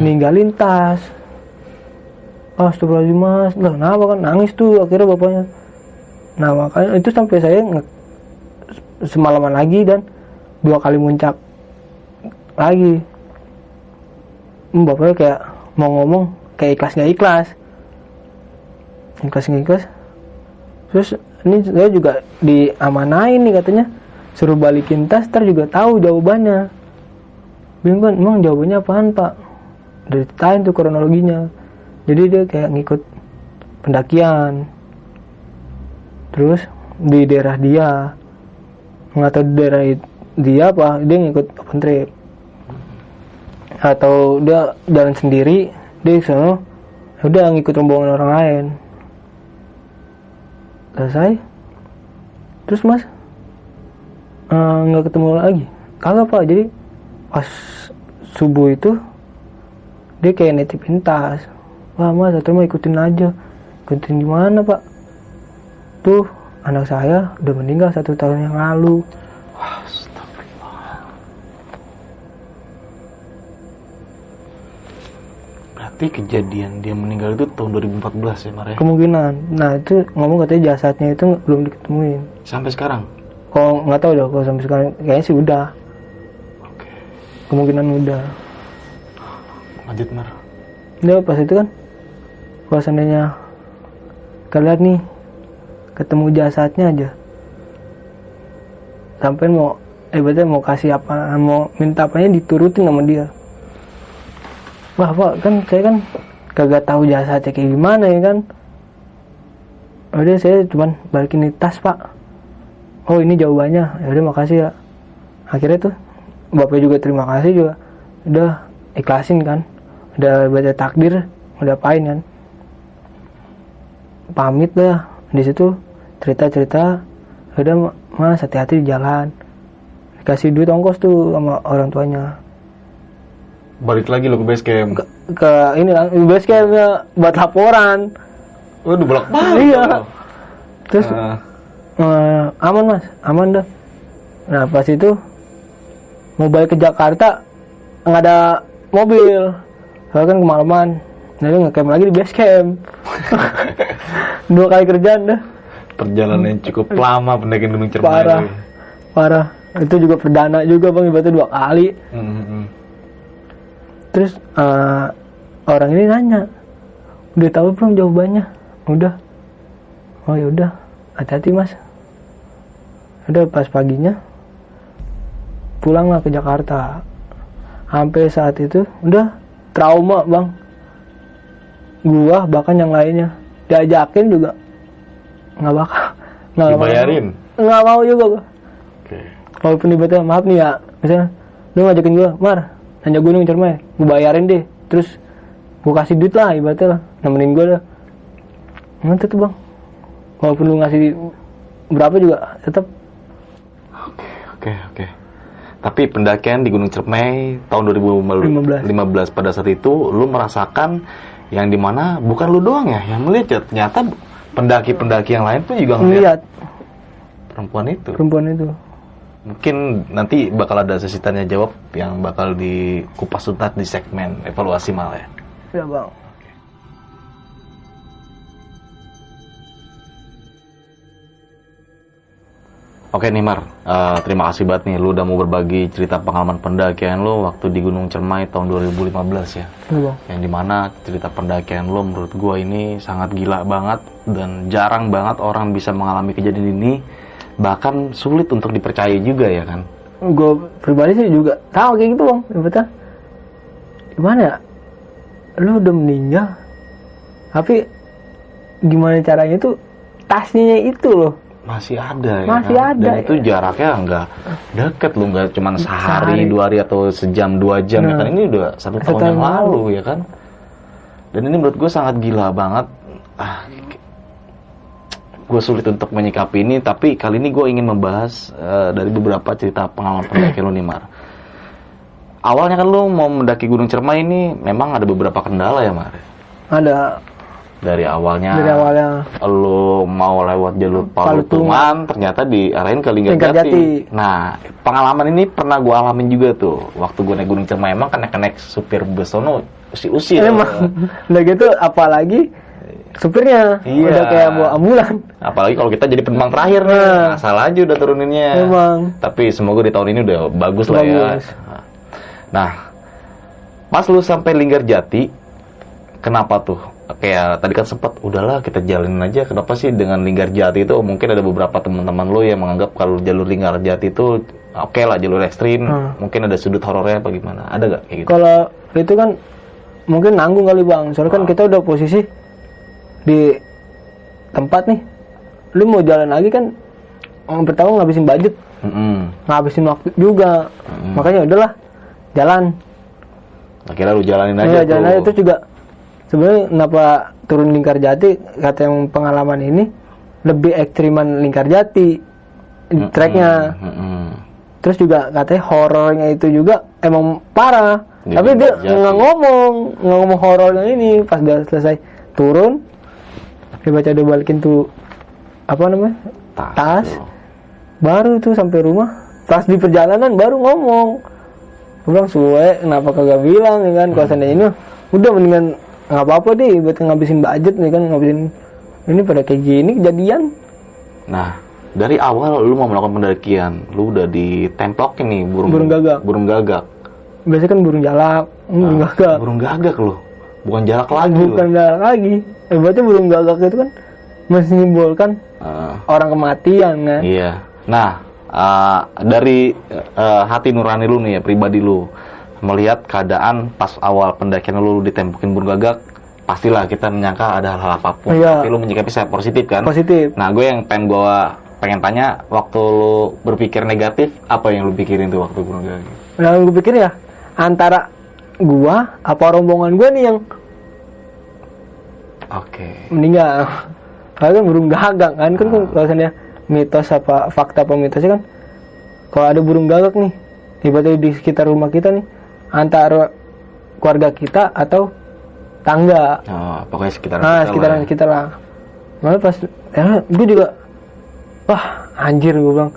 Ninggalin tas. Astagfirullahaladzim mas. Lah kenapa kan nangis tuh akhirnya bapaknya. Nah makanya itu sampai saya nge- semalaman lagi dan dua kali muncak lagi. Hmm, bapaknya kayak mau ngomong kayak ikhlas nggak ikhlas. Ikhlas nggak ikhlas. Terus ini saya juga diamanain nih katanya. Suruh balikin tas ntar juga tahu jawabannya. Bingung kan emang jawabannya apaan pak? Diceritain tuh kronologinya. Jadi dia kayak ngikut pendakian. Terus di daerah dia. Nggak tahu daerah dia apa dia ngikut open trip atau dia jalan sendiri dia sono udah ngikut rombongan orang lain. Selesai. Terus mas? Eh, nggak ketemu lagi? Kagak pak. Jadi pas subuh itu dia kayak nitipin tas wah mas atau mau ikutin aja. Ikutin gimana pak? Tuh anak saya udah meninggal satu tahun yang lalu Berarti kejadian dia meninggal itu tahun 2014 ya, Mar ya? kemungkinan nah itu ngomong katanya jasadnya itu belum diketemuin Sampai sekarang? kalau nggak tahu dah kalau sampai sekarang kayaknya sih udah Oke. kemungkinan udah Lanjut, Mar. dia pas itu kan kalau seandainya kalian nih ketemu jasadnya aja sampai mau eh berarti mau kasih apa mau minta apanya diturutin sama dia wah pak kan saya kan kagak tahu jasadnya kayak gimana ya kan? Udah saya cuman balikin di tas pak. Oh ini jawabannya. Ya udah makasih ya. Akhirnya tuh bapak juga terima kasih juga. Udah ikhlasin kan? Udah baca takdir udah apain kan? Pamit dah. Di situ cerita cerita udah mas hati-hati di jalan. Dikasih duit ongkos tuh sama orang tuanya Balik lagi lo ke base camp. ke, ke ini kan base campnya buat laporan Waduh, bolak balik. Iya. terus Ah, eh, aman mas aman dah nah pas itu mau balik ke Jakarta nggak ada mobil soalnya kan kemalaman jadi ngecamp lagi di base camp dua kali kerjaan dah perjalanan yang cukup lama pendakian Gunung Cermai. Parah. itu. parah itu juga perdana juga bang ibaratnya dua kali hmm, hmm. Terus eh, orang ini nanya udah tahu belum jawabannya? Udah. Oh ya udah hati-hati mas. Udah pas paginya pulanglah ke Jakarta. Sampai saat itu udah trauma bang. Gua bahkan yang lainnya diajakin juga. Nggak bakal nggak mau. Dibayarin? nggak mau juga gua Oke. walaupun ibaratnya maaf nih ya. Misalnya lu ngajakin gua mar nanjak gunung cermai gua bayarin deh. Terus gua kasih duit lah ibaratnya lah. Nemenin gua dah. Nanti tuh bang? Walaupun lu ngasih berapa juga tetap Oke, oke, oke. Tapi pendakian di Gunung Cermai tahun 2015 pada saat itu lu merasakan yang di mana bukan lu doang ya yang melihat ternyata pendaki-pendaki yang lain pun juga ngeliat ngeliat. perempuan itu. perempuan itu Mungkin nanti bakal ada sesi tanya jawab yang bakal dikupas tuntas di segmen evaluasi mal ya. ya bang. Oke nih Mar, Eh, terima kasih banget nih. Lu udah mau berbagi cerita pengalaman pendakian lu waktu di Gunung Cermai tahun 2015 ya. ya bang. Yang di mana cerita pendakian lo menurut gua ini sangat gila banget dan jarang banget orang bisa mengalami kejadian ini bahkan sulit untuk dipercaya juga ya kan gue pribadi sih juga tahu kayak gitu bang ibaratnya gimana ya lu udah meninggal tapi gimana caranya tuh tasnya itu loh masih ada ya Masih kan? ada, dan itu ya. jaraknya nggak deket lo nggak cuma sehari Sehari. dua hari atau sejam dua jam ya Nah. kan ini udah satu Satu tahun yang tahun lalu lalu. ya kan dan ini menurut gue sangat gila banget ah gue sulit untuk menyikapi ini tapi kali ini gue ingin membahas eh, dari beberapa cerita pengalaman pendaki lo nih Mar. Awalnya kan lo mau mendaki Gunung Cermai ini memang ada beberapa kendala ya Mar? Ada. Dari awalnya dari awalnya. lo mau lewat jalur Palutungan ternyata diarahin ke Linggarjati. Linggarjati. Nah, pengalaman ini pernah gue alamin juga tuh waktu gue naik Gunung Cermai. Emang kan naik supir besono usi-usi. emang. udah gitu apalagi supirnya Iya. udah kayak bawa ambulan Apalagi kalau kita jadi penumpang terakhir nih, Nah. asal aja udah turuninnya. Emang. Tapi semoga di tahun ini udah bagus, lah Bagus. ya. Nah, Mas lu sampai Linggarjati, kenapa tuh? Kayak tadi kan sempat, udahlah kita jalanin aja. Kenapa sih dengan Linggarjati itu mungkin ada beberapa teman-teman lu yang menganggap kalau jalur Linggarjati itu oke lah jalur ekstrim, Hmm. mungkin ada sudut horornya apa gimana? Ada gak kayak gitu? kalau itu kan mungkin nanggung kali bang soalnya kan Ah. kita udah posisi di tempat nih lu mau jalan lagi kan yang pertama ngabisin budget Mm-mm. ngabisin waktu juga Hmm. makanya udahlah jalan Akhirnya lu jalanin aja Iya, tuh. jalan aja itu juga sebenarnya kenapa turun lingkar jati kata yang pengalaman ini lebih ekstriman lingkar jati Hmm. treknya Mm-mm. terus juga katanya horornya itu juga emang parah Di tapi dia nggak ngomong nggak ngomong horornya ini pas udah selesai turun dia baca dia balikin tuh apa namanya Tas. Tas. baru tuh sampai rumah pas di perjalanan baru ngomong gue bilang suwe kenapa kagak bilang ya kan kalau seandainya ini udah mendingan nggak apa-apa deh buat ngabisin budget nih kan ngabisin ini pada kayak gini kejadian Nah, dari awal lu mau melakukan pendakian, lu udah ditemplokin nih burung Burung gagak. Burung gagak. biasanya kan burung jalak hmm, burung Nah, gagak Burung gagak lu. Bukan jarak lagi lu. bukan jalak lagi eh, berarti burung gagak itu kan mensimbolkan Ah, orang kematian kan iya. Nah, ah, dari eh, hati nurani lu nih ya, pribadi lu melihat keadaan pas awal pendakian lu ditempokin burung gagak, pastilah kita menyangka ada hal-hal apa pun. Iya. Tapi lu menyikapi saya positif kan? positif Nah, gue yang pengen gua pengen tanya waktu lu berpikir negatif, apa yang lu pikirin tuh waktu burung gagak? Nah, gue pikir ya antara gua apa rombongan gua nih yang Oke. meninggal. Kalau kan burung gagak kan kan kan kalau mitos apa fakta apa mitosnya kan kalau ada burung gagak nih tiba-tiba di sekitar rumah kita nih antara keluarga kita atau tangga. Oh, pokoknya sekitaran Nah, kita sekitaran lah ya. kita lah. Malah pas ya gue juga wah anjir gue bilang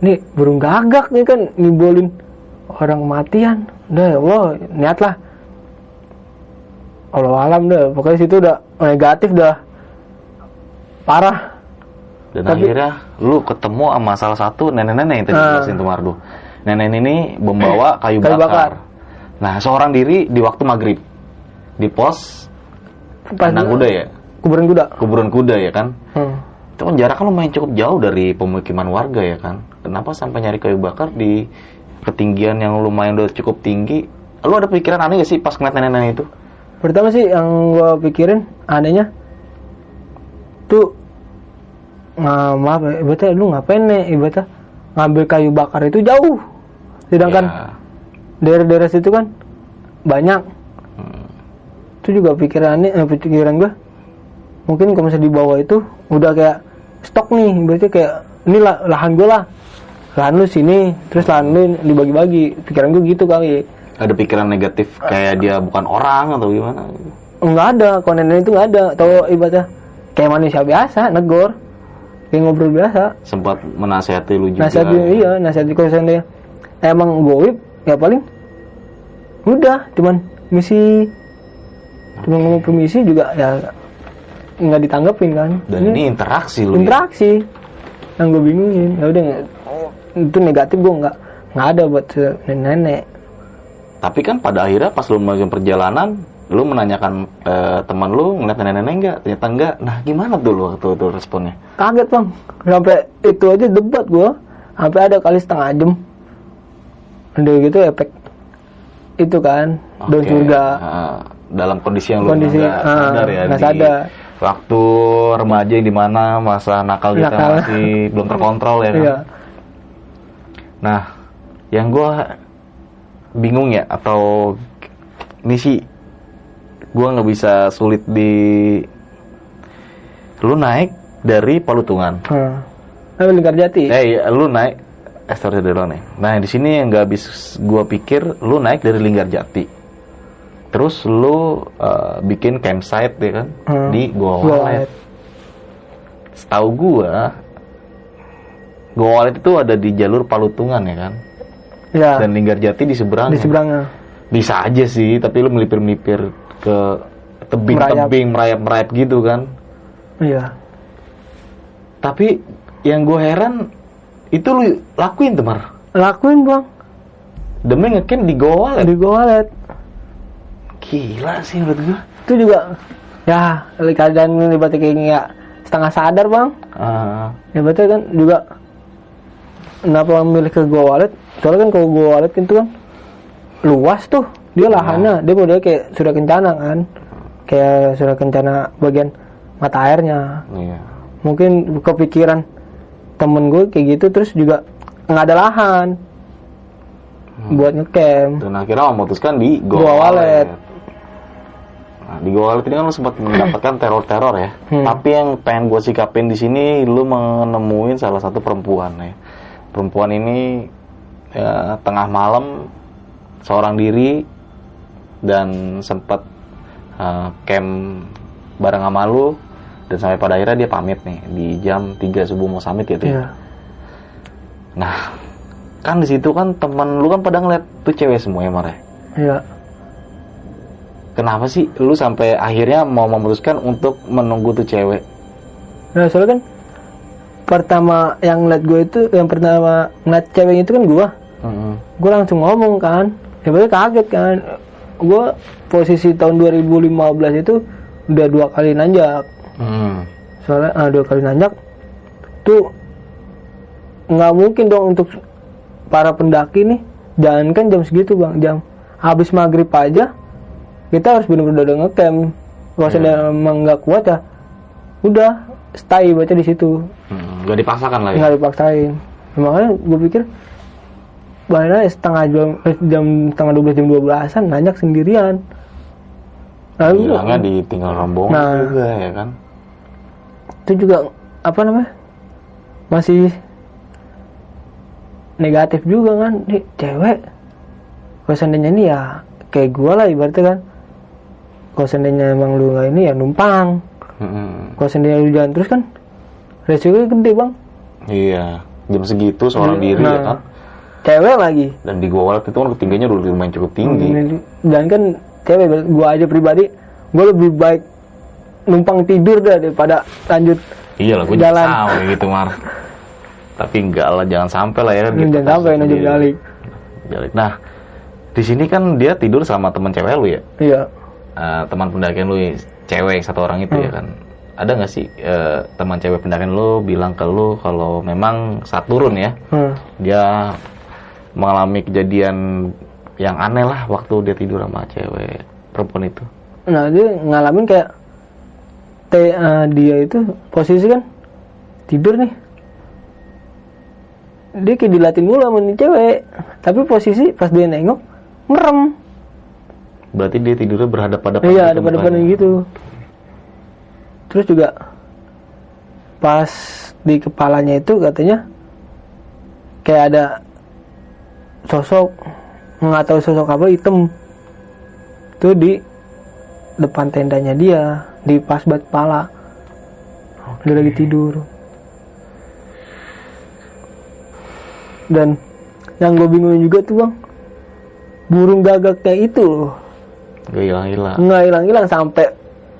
nih burung gagak nih kan ngimbolin orang kematian. Udah ya Allah niat lah. Allah alam dah pokoknya situ udah negatif dah parah Dan Tapi- akhirnya lu ketemu sama salah satu nenek-nenek yang tadi Ah. jelasin tuh Mardu. Nenek ini membawa kayu, Kayu bakar. bakar. Nah, seorang diri di waktu maghrib di pos kandang kuda ya, kuburan kuda kuburan kuda ya kan. hmm. Itu kan jaraknya lumayan cukup jauh dari pemukiman warga ya kan. Kenapa sampai nyari kayu bakar di ketinggian yang lumayan udah cukup tinggi? Lu ada pikiran aneh gak sih pas ngeliat nenek-nenek itu? Pertama sih yang gua pikirin anehnya tuh nggak maaf ya, ibaratnya lu ngapain nih ibaratnya ngambil kayu bakar itu jauh. Sedangkan Ya. daerah-daerah situ kan banyak. Hmm. itu juga pikiran aneh eh, pikiran gua. Mungkin kalau misalnya di bawah itu udah kayak stok nih berarti kayak ini lah, lahan gua lah. Lahan lu sini terus lahan lu dibagi-bagi. Pikiran gua gitu kali Ada pikiran negatif kayak dia bukan orang atau gimana? nggak ada kontennya itu nggak ada atau ibaratnya kayak manusia biasa negor kayak ngobrol biasa Sempat menasehati lu juga. nasihat iya nasihat kalau seandainya emang goib ya paling udah cuman misi cuma ngomong permisi juga ya nggak ditanggepin kan Dan ini interaksi lu. ya? interaksi yang gue bingungin ya udah itu negatif gue nggak nggak ada buat se- nenek Tapi kan pada akhirnya pas lu melanjutkan perjalanan, lu menanyakan eh, teman lu ngeliat nenek-nenek enggak? Ternyata enggak. Nah, gimana tuh lu waktu itu responnya? kaget bang sampai itu aja debat gue sampai ada kali setengah jam udah gitu efek itu kan Oke, surga eh, dalam kondisi yang lu Kondisi, nggak ah, sadar ya nggak di sadar. waktu remaja yang di mana masa nakal kita Nakal. masih belum terkontrol ya kan. iya Nah, yang gua bingung ya atau ini sih gua nggak bisa sulit di lu naik dari Palutungan. hmm. Nah, lingkar jati Eh, iya, lu naik eh sorry nih. Nah, di sini yang nggak habis gua pikir lu naik dari Linggarjati. Terus lu eh, bikin campsite ya kan Hmm. di Goa Gua Walet. Setahu gua Goa Walet itu ada di jalur Palutungan ya kan. Ya. Dan Linggarjati di seberang. di seberangnya. Bisa aja sih, tapi lu melipir-melipir ke tebing-tebing merayap-merayap gitu kan. iya. Tapi yang gue heran itu lu lakuin tuh Mar. lakuin bang. Demi ngecamp di Goa di walet Gila sih menurut gue. itu juga ya keadaan ibaratnya kayak nggak setengah sadar bang. Ah, ya berarti kan juga kenapa memilih ke walet soalnya kan kalau gua walet itu kan luas tuh dia lahannya dia model kayak sudah kencana kan kayak sudah kencana bagian mata airnya iya. mungkin kepikiran temen gue kayak gitu terus juga nggak ada lahan buat ngecamp Dan akhirnya memutuskan di Goa, Goa Walet. Walet. Nah, di Goa Walet ini kan lu sempat mendapatkan teror-teror ya. Hmm. Tapi yang pengen gue sikapin di sini, lu menemuin salah satu perempuan ya. Perempuan ini ya, tengah malam seorang diri dan sempat uh, camp bareng sama lu dan sampai pada akhirnya dia pamit nih di jam 3 subuh mau summit gitu ya. Iya. Nah, kan di situ kan teman lu kan pada ngeliat tuh cewek semua ya Mar ya? Iya. Kenapa sih lu sampai akhirnya mau memutuskan untuk menunggu tuh cewek? Nah soalnya kan pertama yang ngeliat gue itu yang pertama ngeliat cewek itu kan gue Mm-mm. gue langsung ngomong kan. Ya berarti kaget kan. Gue posisi tahun 2015 itu udah dua kali nanjak. Hmm. soalnya ah, dua kali nanjak. Tuh nggak mungkin dong untuk para pendaki nih jangan kan jam segitu bang jam. Habis maghrib aja kita harus benar-benar udah ngecamp. Kalau yeah. emang nggak kuat ya. Udah stay baca di situ Hmm, Gak dipaksakan lah ya? nggak dipaksain makanya gue pikir Bahkan setengah jam, eh, jam setengah dua belas jam dua belasan nanjak sendirian. Lalu Bilangnya ditinggal rombongan Nah. juga ya kan? itu juga apa namanya masih negatif juga kan nih cewek kalau seandainya ini ya kayak gua lah ibaratnya kan kalau seandainya emang lu nggak ini ya numpang Mm-mm. kalau seandainya lu jalan terus kan resikonya gede bang Iya, jam segitu seorang diri Nah. ya kan? cewek lagi Dan di Goa Walet itu kan ketinggiannya udah lumayan cukup tinggi. dan kan cewek gua aja pribadi gua lebih baik numpang tidur dah daripada lanjut Iya lah, juga Jalan. sama gitu Mar. Tapi enggak lah, jangan sampai lah ya. gitu. jangan sampai Sendiri. balik Balik. Nah, di sini kan dia tidur sama teman cewek lu ya, iya Eh, teman pendakian lu cewek satu orang itu ya Hmm. kan. ada nggak sih eh, teman cewek pendakian lu bilang ke lu kalau memang saat turun ya Hmm. dia mengalami kejadian yang aneh lah waktu dia tidur sama cewek perempuan itu Nah dia ngalamin kayak te, eh, dia itu posisi kan tidur nih. Dia kayak dilatin mulu sama nih cewek. Tapi posisi pas dia nengok merem. Berarti dia tidurnya berhadapan-hadapan Iya, ada pada mukanya. gitu. Terus juga pas di kepalanya itu katanya kayak ada sosok nggak tahu sosok apa hitam. Tuh di depan tendanya dia di pas bat kepala. Dia lagi tidur. Dan yang gue bingung juga tuh bang burung gagaknya itu loh gak hilang-hilang. Nggak hilang-hilang sampai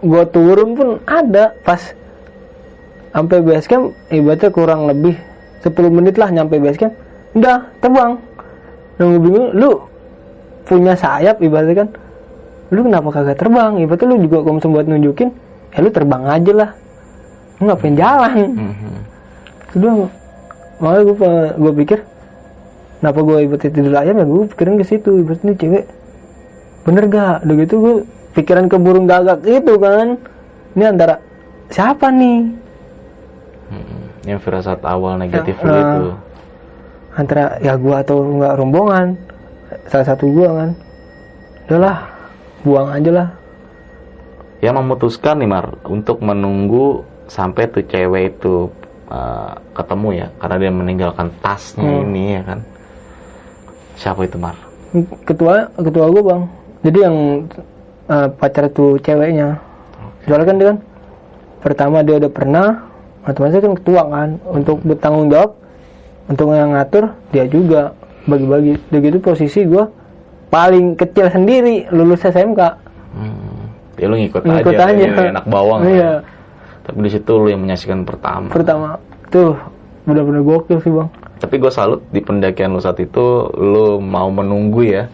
gue turun pun ada. Pas sampai base camp ibaratnya kurang lebih 10 menit lah nyampe base camp udah terbang. Dan gue bingung lu punya sayap? Ibaratnya kan lu kenapa kagak terbang? Ibaratnya lu juga misalnya buat nunjukin ya lu terbang aja lah. Lu ngapain jalan? Mhm. itu doang. Makanya gue gue pikir kenapa gue ibaratnya tidur ayam ya? Gue pikirin ke situ ibaratnya cewek bener gak udah gitu gue pikiran ke burung gagak itu kan. Ini antara siapa nih? Mhm. yang firasat awal negatif lu Ya, itu. antara ya gue atau nggak rombongan. Salah satu gue kan. Udahlah buang aja lah. Yang memutuskan nih Mar untuk menunggu sampai tuh cewek itu uh, ketemu ya karena dia meninggalkan tasnya Hmm. ini ya kan. Siapa itu Mar? Ketua ketua gue bang jadi yang eh, pacar tuh ceweknya. Soalnya kan dia kan pertama dia udah pernah otomatis kan ketua kan. Untuk bertanggung jawab untuk yang ngatur dia juga bagi-bagi. Udah gitu posisi gue paling kecil sendiri lulus SMK hmm. ya lu ngikut, Ngikut aja, aja. ya, enak bawang. Iya. Tapi di situ lu yang menyaksikan pertama. Pertama. Tuh bener-bener gokil sih bang. Tapi gue salut di pendakian lu saat itu lu mau menunggu ya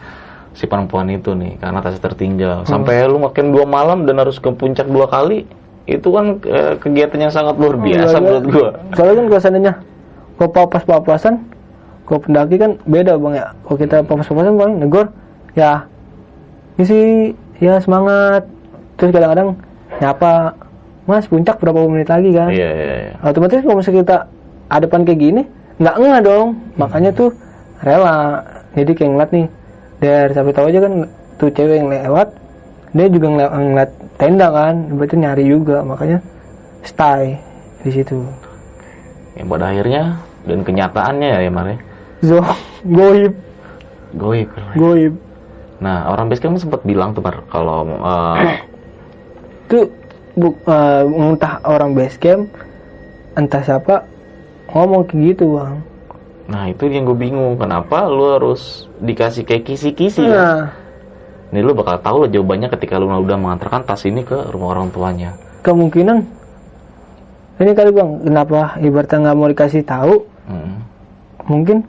si perempuan itu nih karena tasnya tertinggal. Hmm. sampai lu makin dua malam dan harus ke puncak dua kali itu kan eh, kegiatan yang sangat luar biasa Iya, menurut gua. Soalnya kan kalau seandainya kalau papas-papasan kalau pendaki kan beda bang ya. Kalau kita papas-papasan paling negor ya ini sih ya semangat. Terus kadang-kadang nyapa mas puncak berapa menit lagi kan? Iya iya iya. Otomatis kalau misalnya kita hadapan kayak gini nggak enggak dong. Makanya tuh rela. Jadi kayak ngeliat nih dari sampai tahu aja kan tuh cewek yang lewat dia juga ngeliat, ngeliat tenda kan berarti nyari juga makanya stay di situ. Yang pada akhirnya dan kenyataannya ya Mar ya. Zo goib. Goib goib. Nah orang basecamp sempat bilang tuh Mar kalau eh, itu bu, eh, entah orang base camp entah siapa ngomong kayak gitu bang nah itu yang gue bingung kenapa lu harus dikasih kayak kisi-kisi nah Ini lu bakal tahu lah jawabannya ketika lu udah mengantarkan tas ini ke rumah orang tuanya. kemungkinan. Ini kali bang. Kenapa ibaratnya nggak mau dikasih tahu? Hmm. mungkin.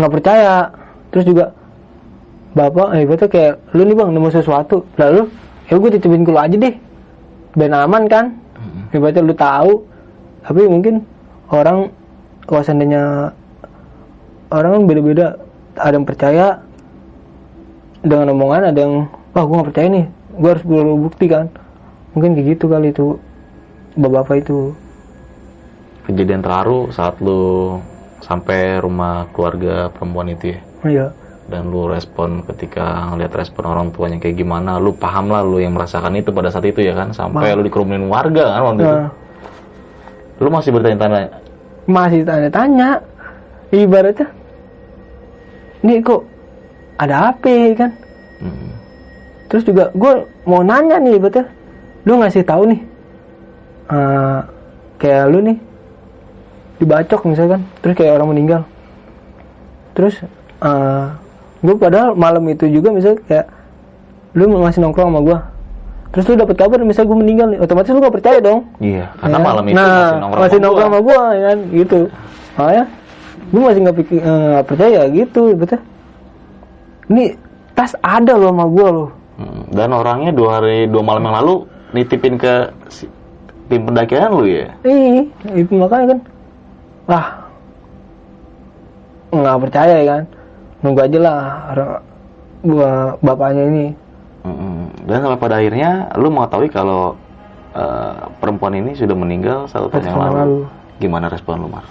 Nggak percaya. Terus juga bapak eh ibaratnya kayak lu nih bang nemu sesuatu. Lalu ya gue titipin ke lu aja deh. Dan aman kan? Ibaratnya lu tahu. Tapi mungkin orang kalau seandainya orang kan beda-beda ada yang percaya dengan omongan ada yang wah gue nggak percaya nih gue harus perlu bukti kan. Mungkin kayak gitu kali itu bapak-bapak itu. Kejadian terharu saat lu sampai rumah keluarga perempuan itu ya. iya. Dan lu respon ketika ngeliat respon orang tuanya kayak gimana, lu paham lah lu yang merasakan itu pada saat itu ya kan, sampai lu dikerumunin warga kan waktu itu. nah, Lu masih bertanya-tanya, masih tanya-tanya ibaratnya nih kok ada ya, kan? Hmm, terus juga gue mau nanya nih ibaratnya lu ngasih tahu nih eh, kayak lu nih dibacok misalkan terus kayak orang meninggal. Terus eh gue padahal malam itu juga misalnya kayak lu masih nongkrong sama gue terus lu dapat kabar misalnya gue meninggal nih otomatis lu gak percaya dong. Iya, karena Ya. malam itu nah, masih nongkrong masih sama nongkrong sama gua ya kan? Gitu. Makanya gue masih nggak pikir nggak percaya gitu betul ini tas ada loh sama gua loh Hmm, Dan orangnya dua hari dua malam yang lalu nitipin ke si- tim pendakian lu ya? Ih, itu makanya kan. Wah. Nggak percaya ya kan. Nunggu aja lah gua bapaknya ini. Mm-mm. Dan sampai pada akhirnya lu mengetahui kalau eh, perempuan ini sudah meninggal satu tahun yang lalu. lalu. Gimana respon lu, Mar?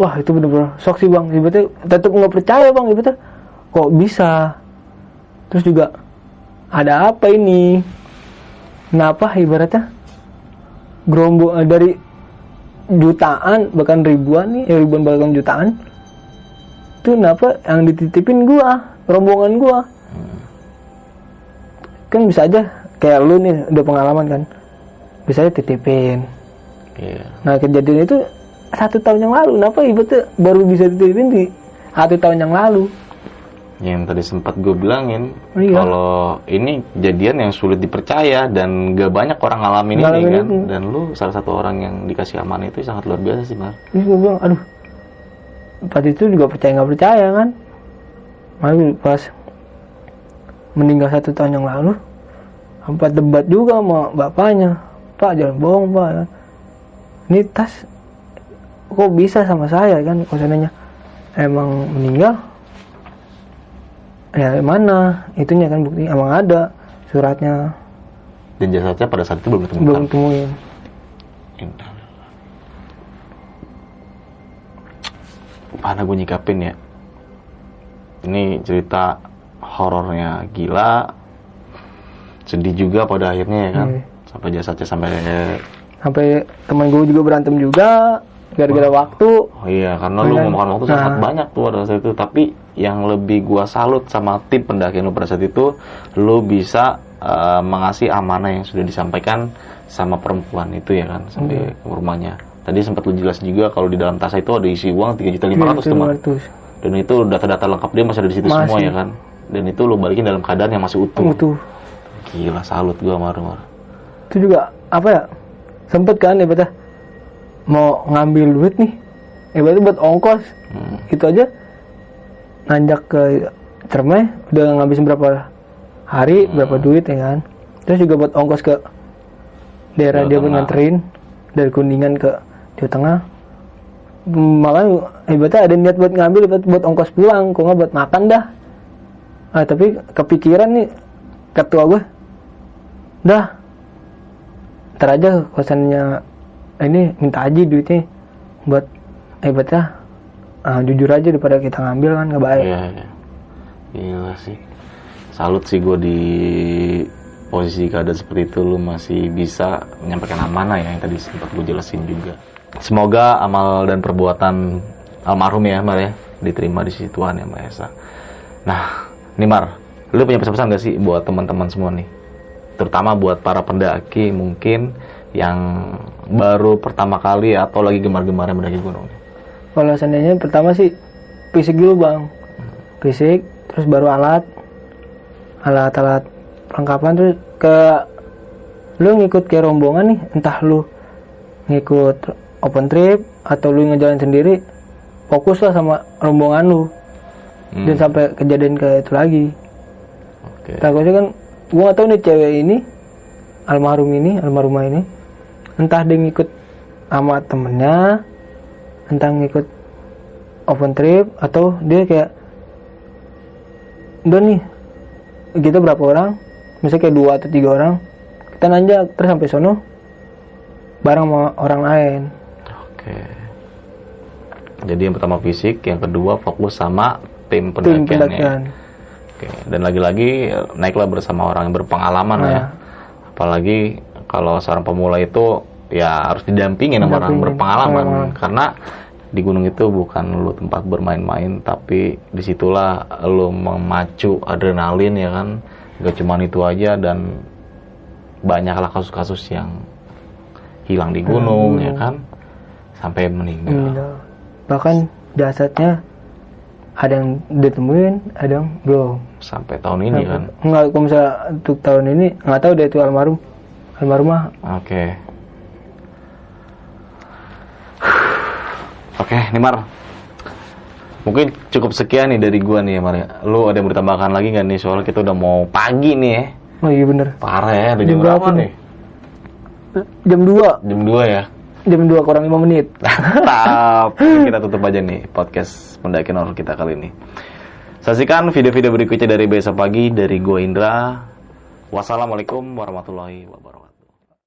Wah, itu bener-bener shock sih bang. Ibaratnya tetap nggak percaya bang. Ibaratnya kok bisa. Terus juga ada apa ini? Kenapa ibaratnya gerombol eh, dari jutaan bahkan ribuan nih, eh, ribuan bahkan jutaan itu kenapa yang dititipin gua, rombongan gua? Kan bisa aja kayak lu nih udah pengalaman kan, bisa aja titipin. Iya. Nah kejadian itu satu tahun yang lalu, kenapa ibaratnya baru bisa dititipin di satu tahun yang lalu? Yang tadi sempat gue bilangin Iya. kalau ini kejadian yang sulit dipercaya dan gak banyak orang ngalamin ini kan. itu. Dan lu salah satu orang yang dikasih aman itu sangat luar biasa sih, Mar. Terus gue bilang, aduh, pas itu juga percaya nggak percaya kan? Malu pas meninggal satu tahun yang lalu, sempat debat juga sama bapaknya, Pak jangan bohong Pak. Ini tas kok bisa sama saya kan? Maksudnya emang meninggal? Ya mana? Itunya kan bukti emang ada suratnya Dan jasadnya pada saat itu belum ditemukan. belum temuin. Mana gue nyikapin ya? Ini cerita horornya gila, sedih juga pada akhirnya ya kan. Iya. Sampai jasadnya sampai Sampai teman gue juga berantem juga gara-gara waktu. oh iya karena lu memakan waktu Nah. sangat banyak tuh pada saat itu. Tapi yang lebih gua salut sama tim pendakian lu pada saat itu, lu bisa eh, mengasih amanah yang sudah disampaikan sama perempuan itu ya kan sampai ke rumahnya. Tadi sempat lu jelas juga kalau di dalam tas itu ada isi uang 3.500 Gitu, teman. 500. Dan itu data-data lengkap dia masih ada di situ Masih. semua ya kan. Dan itu lu balikin dalam keadaan yang masih utuh. Utuh. Gila salut gua sama lu, Mar. itu juga apa ya sempet kan ya beta mau ngambil duit nih ya berarti buat ongkos. Hmm. gitu aja. Nanjak ke Cermai udah ngabisin berapa hari berapa duit ya kan. Terus juga buat ongkos ke daerah Jawa dia buat nganterin dari kuningan ke Jawa Tengah. Hmm, makanya hebatnya ada niat buat ngambil buat, buat ongkos pulang kok nggak buat makan dah. Ah, tapi kepikiran nih ketua gue dah. Ntar aja kosannya ini minta aja duitnya buat hebatnya ah, jujur aja daripada kita ngambil kan nggak baik Iya, iya. Gila sih. Salut sih gue di posisi keadaan seperti itu lu masih bisa menyampaikan amanah ya yang tadi sempat gue jelasin juga. Semoga amal dan perbuatan almarhum ya Mar ya diterima di sisi Tuhan yang Maha Esa. Nah, nih Mar, lu punya pesan-pesan gak sih buat teman-teman semua nih? Terutama buat para pendaki mungkin yang baru pertama kali atau lagi gemar-gemarnya mendaki gunung. kalau seandainya pertama sih fisik dulu bang. Fisik terus baru alat. Alat-alat perlengkapan terus ke lu ngikut ke rombongan nih entah lu ngikut open trip atau lu ngejalan sendiri fokus lah sama rombongan lu. Hmm, dan sampai kejadian kayak itu lagi. Oke. takutnya kan gua nggak tahu nih cewek ini almarhum ini almarhumah ini entah dia ngikut sama temennya entah ngikut open trip atau dia kayak udah nih kita berapa orang misalnya kayak dua atau tiga orang kita nanjak terus sampai sono bareng sama orang lain Oke. Jadi yang pertama fisik, yang kedua fokus sama tim tim pendakian. ya. pendakian Oke. Dan lagi-lagi eh, naiklah bersama orang yang berpengalaman ya. Nah. Apalagi kalau seorang pemula itu ya harus didampingin sama orang berpengalaman. Pengalaman. karena di gunung itu bukan lu tempat bermain-main tapi di situlah lu memacu adrenalin ya kan? Gak cuman itu aja dan banyaklah kasus-kasus yang hilang di gunung ya kan? Sampai meninggal. Meninggal. bahkan jasadnya ada yang ditemuin ada yang belum. Sampai tahun ini kan? Nggak kalau misalnya untuk tahun ini nggak tahu deh itu almarhum. Almarhumah oke Oke, Nimar. Mungkin cukup sekian nih dari gua nih Mar. Ya. Lu ada yang mau ditambahkan lagi nggak nih? Soalnya kita udah mau pagi nih ya. Oh iya bener. Parah ya, udah jam, berapa nih? Jam 2. Jam 2 ya? Jam 2 kurang 5 menit. Mantap. kita tutup aja nih podcast pendaki horor kita kali ini. Saksikan video-video berikutnya dari besok pagi dari gue Indra. Wassalamualaikum warahmatullahi wabarakatuh.